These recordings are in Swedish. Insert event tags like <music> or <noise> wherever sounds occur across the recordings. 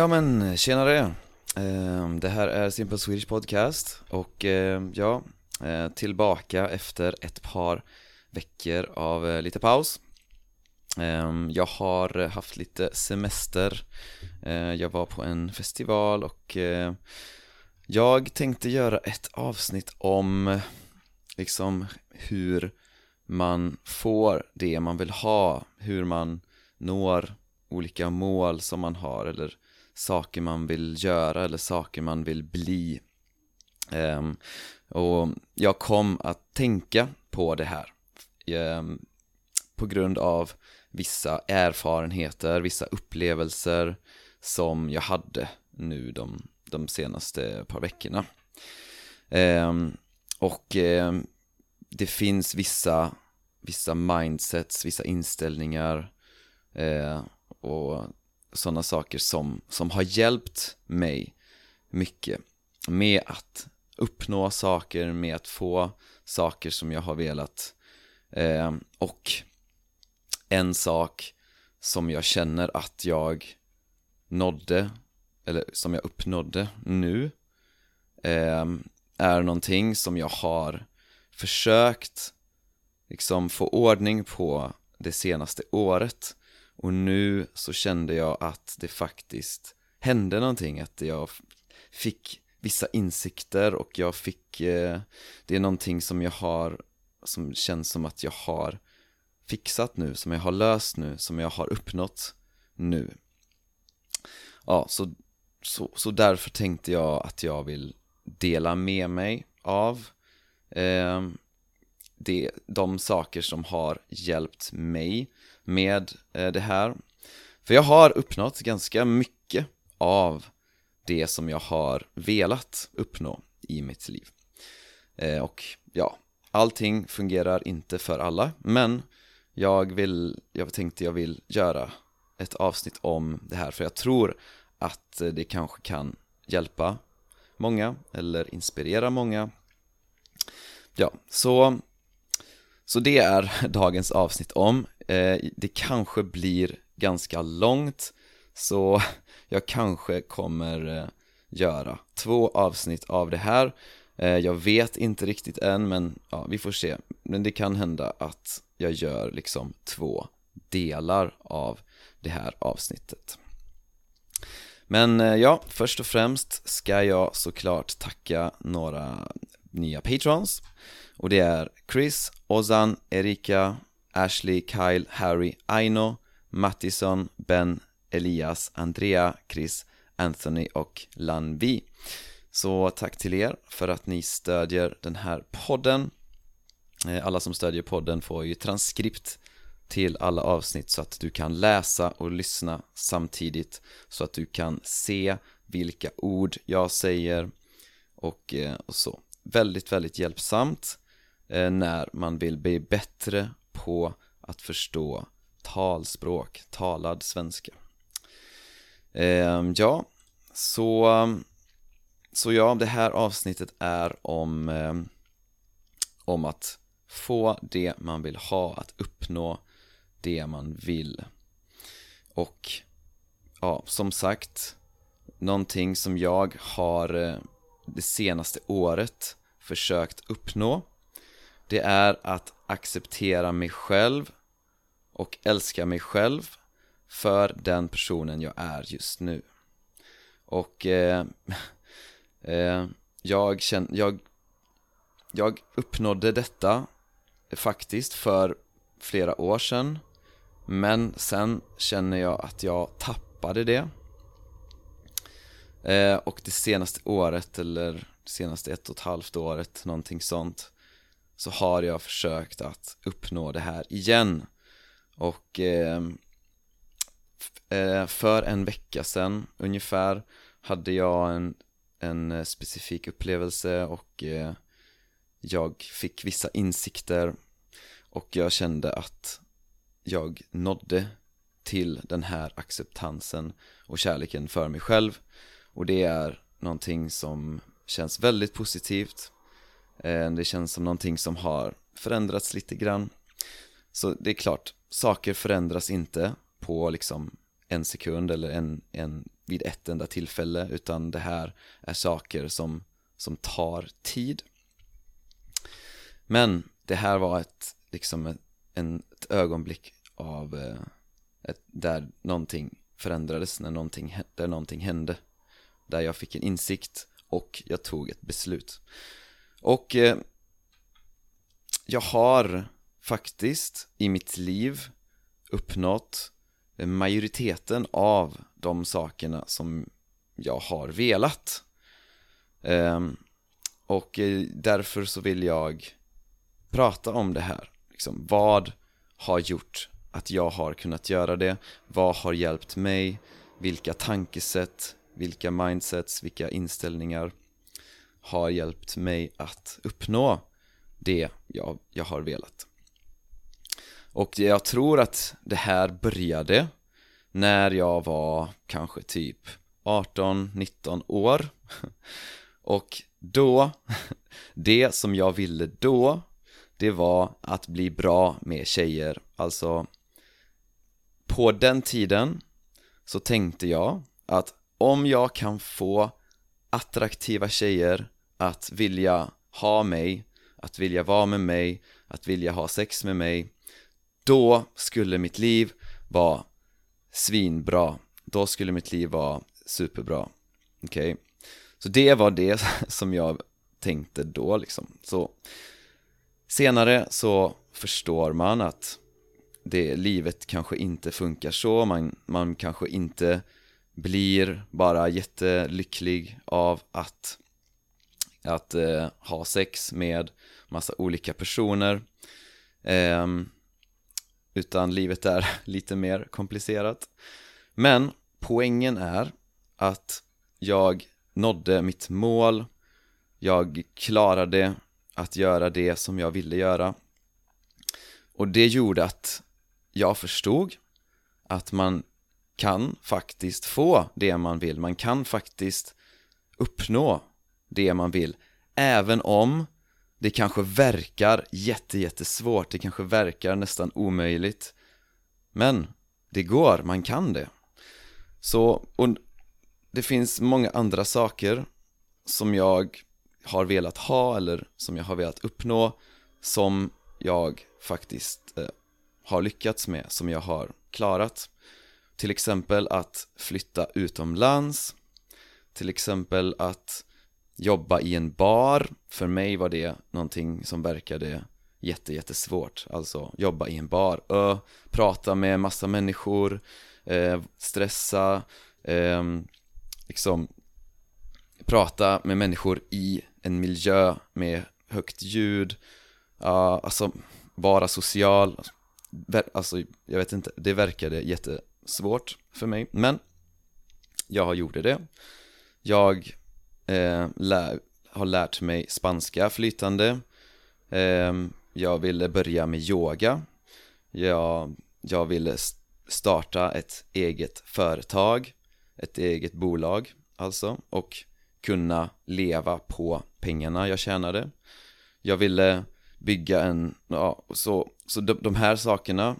Ja men tjenare! Ehm, det här är Simple Swedish Podcast och ehm, ja, eh, tillbaka efter ett par veckor av eh, lite paus ehm, Jag har haft lite semester eh, Jag var på en festival och jag tänkte göra ett avsnitt om liksom hur man får det man vill ha, hur man når olika mål som man har eller saker man vill göra eller saker man vill bli. Um, Och jag kom att tänka på det här um, på grund av vissa erfarenheter, vissa upplevelser som jag hade nu de, de senaste par veckorna. Um, Och det finns vissa, vissa mindsets, vissa inställningar eh, och sådana saker som, som har hjälpt mig mycket med att uppnå saker, med att få saker som jag har velat. Eh, och en sak som jag känner att jag nådde, eller som jag uppnådde nu eh, är någonting som jag har försökt liksom få ordning på det senaste året och nu så kände jag att det faktiskt hände någonting, att jag fick vissa insikter och jag fick, eh, det är någonting som jag har, som känns som att jag har fixat nu, som jag har löst nu, som jag har uppnått nu. Ja, så, så, så därför tänkte jag att jag vill dela med mig av eh, det, de saker som har hjälpt mig med eh, det här. För jag har uppnått ganska mycket av det som jag har velat uppnå i mitt liv. Eh, och ja, allting fungerar inte för alla, men jag vill, jag tänkte jag vill göra ett avsnitt om det här, för jag tror att eh, det kanske kan hjälpa många, eller inspirera många. Ja, så, så det är <laughs> dagens avsnitt om. Eh, det kanske blir ganska långt, så <laughs> jag kanske kommer eh, göra två avsnitt av det här. Eh, jag vet inte riktigt än, men ja, vi får se. Men det kan hända att jag gör liksom två delar av det här avsnittet. Men ja, först och främst ska jag såklart tacka några nya patrons och det är Chris, Ozan, Erika, Ashley, Kyle, Harry, Aino, Mattison, Ben, Elias, Andrea, Chris, Anthony och Lanvi. Så tack till er för att ni stödjer den här podden. Eh, alla som stödjer podden får ju transkript till alla avsnitt så att du kan läsa och lyssna samtidigt så att du kan se vilka ord jag säger och, eh, och så. Väldigt, väldigt hjälpsamt eh, när man vill bli bättre på att förstå talspråk, talad svenska. Ehm, ja, så, så ja, det här avsnittet är om, eh, om att få det man vill ha, att uppnå det man vill. Och ja, som sagt, någonting som jag har eh, det senaste året försökt uppnå, det är att acceptera mig själv och älska mig själv för den personen jag är just nu. Och eh, <laughs> eh, jag, känner.. jag, jag uppnådde detta faktiskt för flera år sedan men sen känner jag att jag tappade det eh, Och det senaste året, eller senaste ett och ett halvt året, någonting sånt Så har jag försökt att uppnå det här igen. Och ehm, eh, för en vecka sedan ungefär hade jag en, en eh, specifik upplevelse och eh, jag fick vissa insikter och jag kände att jag nådde till den här acceptansen och kärleken för mig själv och det är någonting som känns väldigt positivt. Eh, det känns som någonting som har förändrats lite grann. Så det är klart, saker förändras inte på liksom en sekund eller en, en vid ett enda tillfälle utan det här är saker som, som tar tid. Men det här var ett, liksom ett, en, ett ögonblick av eh, ett, där någonting förändrades, när någonting, där någonting hände där jag fick en insikt och jag tog ett beslut och eh, jag har faktiskt i mitt liv uppnått majoriteten av de sakerna som jag har velat. Ehm, eh, och därför så vill jag prata om det här. Liksom, vad har gjort att jag har kunnat göra det? Vad har hjälpt mig? Vilka tankesätt, vilka mindsets, vilka inställningar har hjälpt mig att uppnå det jag, jag har velat? Och jag tror att det här började när jag var kanske typ 18-19 år <laughs> och då, <laughs> det som jag ville då, det var att bli bra med tjejer Alltså, på den tiden så tänkte jag att om jag kan få attraktiva tjejer att vilja ha mig, att vilja vara med mig, att vilja ha sex med mig då skulle mitt liv vara svinbra. Då skulle mitt liv vara superbra. Okej? Okay? Så det var det <laughs> som jag tänkte då liksom. Så senare så förstår man att det, livet kanske inte funkar så, man, man kanske inte blir bara jättelycklig av att, att eh, ha sex med massa olika personer. Eh, utan livet är <laughs> lite mer komplicerat. Men poängen är att jag nådde mitt mål, jag klarade att göra det som jag ville göra. Och det gjorde att jag förstod att man kan faktiskt få det man vill, man kan faktiskt uppnå det man vill, även om det kanske verkar jätte, jättesvårt, det kanske verkar nästan omöjligt. Men det går, man kan det. Så, och det finns många andra saker som jag har velat ha eller som jag har velat uppnå som jag faktiskt eh, har lyckats med, som jag har klarat. Till exempel att flytta utomlands. Till exempel att jobba i en bar, för mig var det någonting som verkade jätte, jättesvårt. Alltså jobba i en bar, ö, prata med massa människor, eh, stressa, eh, liksom prata med människor i en miljö med högt ljud, uh, alltså vara social, alltså, alltså jag vet inte, det verkade jätte svårt för mig, men jag gjorde det. Jag eh, lär, har lärt mig spanska flytande. Eh, Jag ville börja med yoga. Jag, jag ville starta ett eget företag Ett eget bolag alltså och kunna leva på pengarna jag tjänade. Jag ville bygga en, ja, så, så de, de här sakerna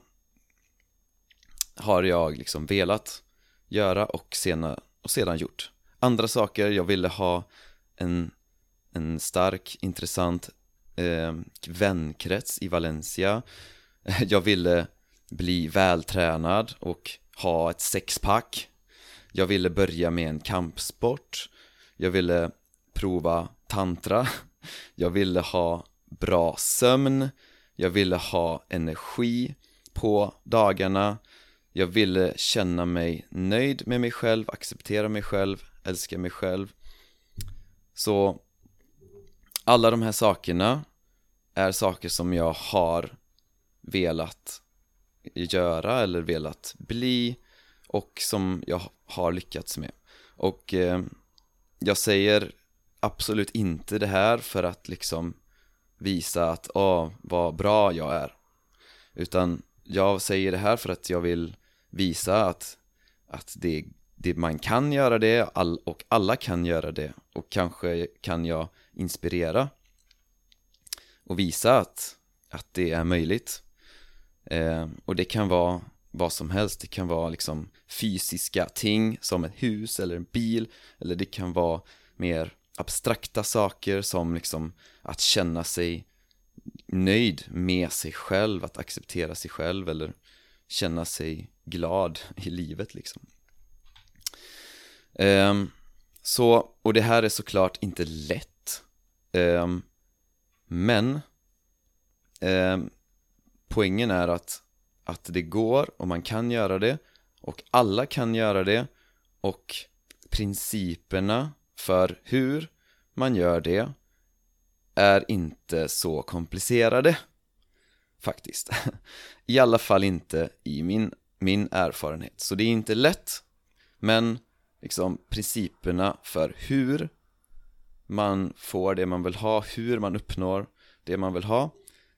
har jag liksom velat göra och, sena, och sedan gjort. Andra saker, jag ville ha en, en stark, intressant eh, vänkrets i Valencia. <laughs> Jag ville bli vältränad och ha ett sexpack. Jag ville börja med en kampsport. Jag ville prova tantra. <laughs> Jag ville ha bra sömn. Jag ville ha energi på dagarna. Jag ville känna mig nöjd med mig själv, acceptera mig själv älska mig själv. Så alla de här sakerna är saker som jag har velat göra eller velat bli och som jag har lyckats med. Och eh, jag säger absolut inte det här för att liksom visa att åh, vad bra jag är. Utan jag säger det här för att jag vill visa att, att det det, man kan göra det all, och alla kan göra det och kanske kan jag inspirera och visa att, att det är möjligt. Eh, och det kan vara vad som helst, det kan vara liksom fysiska ting som ett hus eller en bil eller det kan vara mer abstrakta saker som liksom att känna sig nöjd med sig själv, att acceptera sig själv eller känna sig glad i livet liksom. Um, så, och det här är såklart inte lätt. Um, men um, poängen är att, att det går och man kan göra det och alla kan göra det och principerna för hur man gör det är inte så komplicerade faktiskt. <laughs> I alla fall inte i min, min erfarenhet. Så det är inte lätt, men liksom principerna för hur man får det man vill ha, hur man uppnår det man vill ha,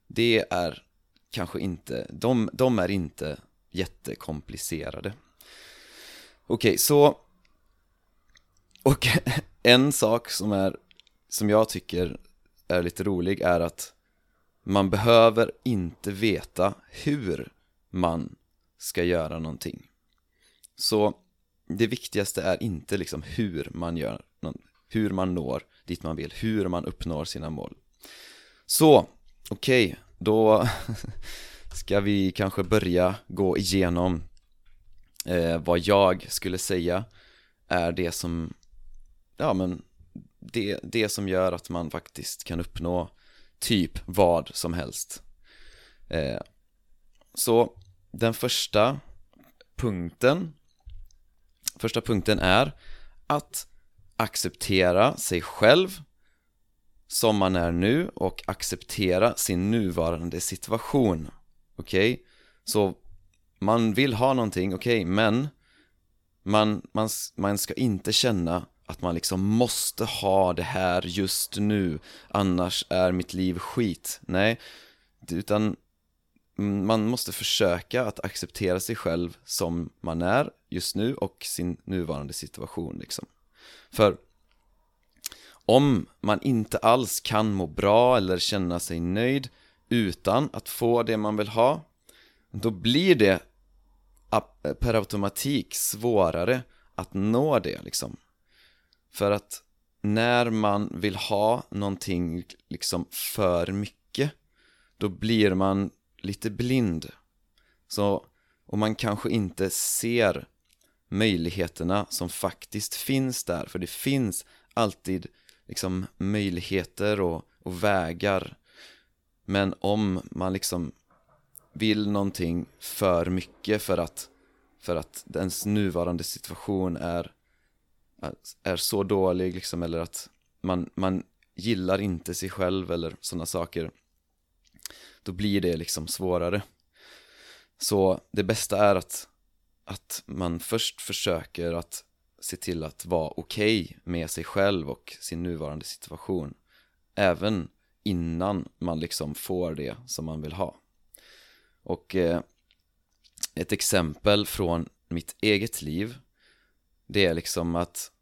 det är kanske inte, de, de är inte jättekomplicerade. Okej, okay, så och <laughs> en sak som är, som jag tycker är lite rolig är att man behöver inte veta hur man ska göra någonting. Så det viktigaste är inte liksom hur man gör, hur man når dit man vill, hur man uppnår sina mål. Så, okej, okay, då <laughs> ska vi kanske börja gå igenom eh, vad jag skulle säga är det som, ja men det, det som gör att man faktiskt kan uppnå typ vad som helst. Eh, så den första punkten Första punkten är att acceptera sig själv som man är nu och acceptera sin nuvarande situation. Okej? Okay? Så man vill ha någonting, okej, okay, men man, man, man ska inte känna att man liksom måste ha det här just nu, annars är mitt liv skit. Nej, utan Mm, man måste försöka att acceptera sig själv som man är just nu och sin nuvarande situation liksom. För om man inte alls kan må bra eller känna sig nöjd utan att få det man vill ha, då blir det per automatik svårare att nå det liksom. För att när man vill ha någonting liksom för mycket, då blir man lite blind. Så, och man kanske inte ser möjligheterna som faktiskt finns där, för det finns alltid liksom möjligheter och, och vägar. Men om man liksom vill någonting för mycket för att, för att ens nuvarande situation är, är så dålig liksom, eller att man, man gillar inte sig själv eller sådana saker då blir det liksom svårare. Så det bästa är att, att man först försöker att se till att vara okej okay med sig själv och sin nuvarande situation. Även innan man liksom får det som man vill ha. Och eh, ett exempel från mitt eget liv Det är liksom att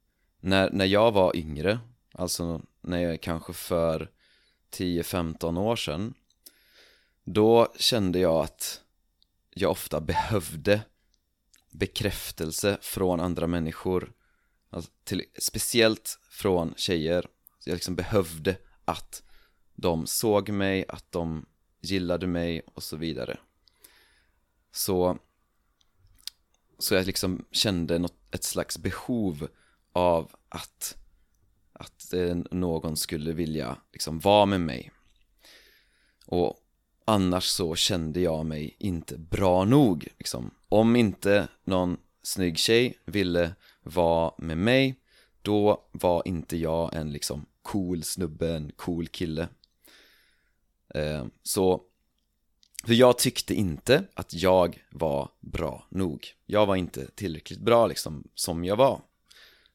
när, när jag var yngre Alltså när jag kanske för 10-15 år sedan då kände jag att jag ofta behövde bekräftelse från andra människor. Alltså till, Speciellt från tjejer. Jag liksom behövde att de såg mig, att de gillade mig och så vidare. Så Så jag liksom kände något, ett slags behov av att Att eh, någon skulle vilja liksom vara med mig. Och Annars så kände jag mig inte bra nog liksom. Om inte någon snygg tjej ville vara med mig Då var inte jag en liksom cool snubbe, en cool kille. Eh, Så För jag tyckte inte att jag var bra nog. Jag var inte tillräckligt bra liksom som jag var.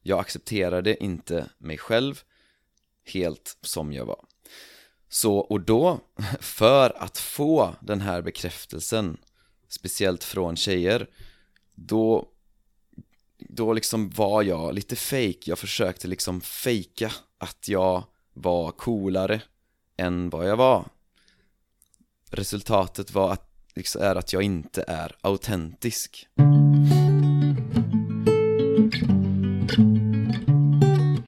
Jag accepterade inte mig själv helt som jag var så, och då, <laughs> för att få den här bekräftelsen Speciellt från tjejer Då Då liksom var jag lite fake. Jag försökte liksom fejka att jag var coolare än vad jag var. Resultatet var att liksom är att jag inte är autentisk.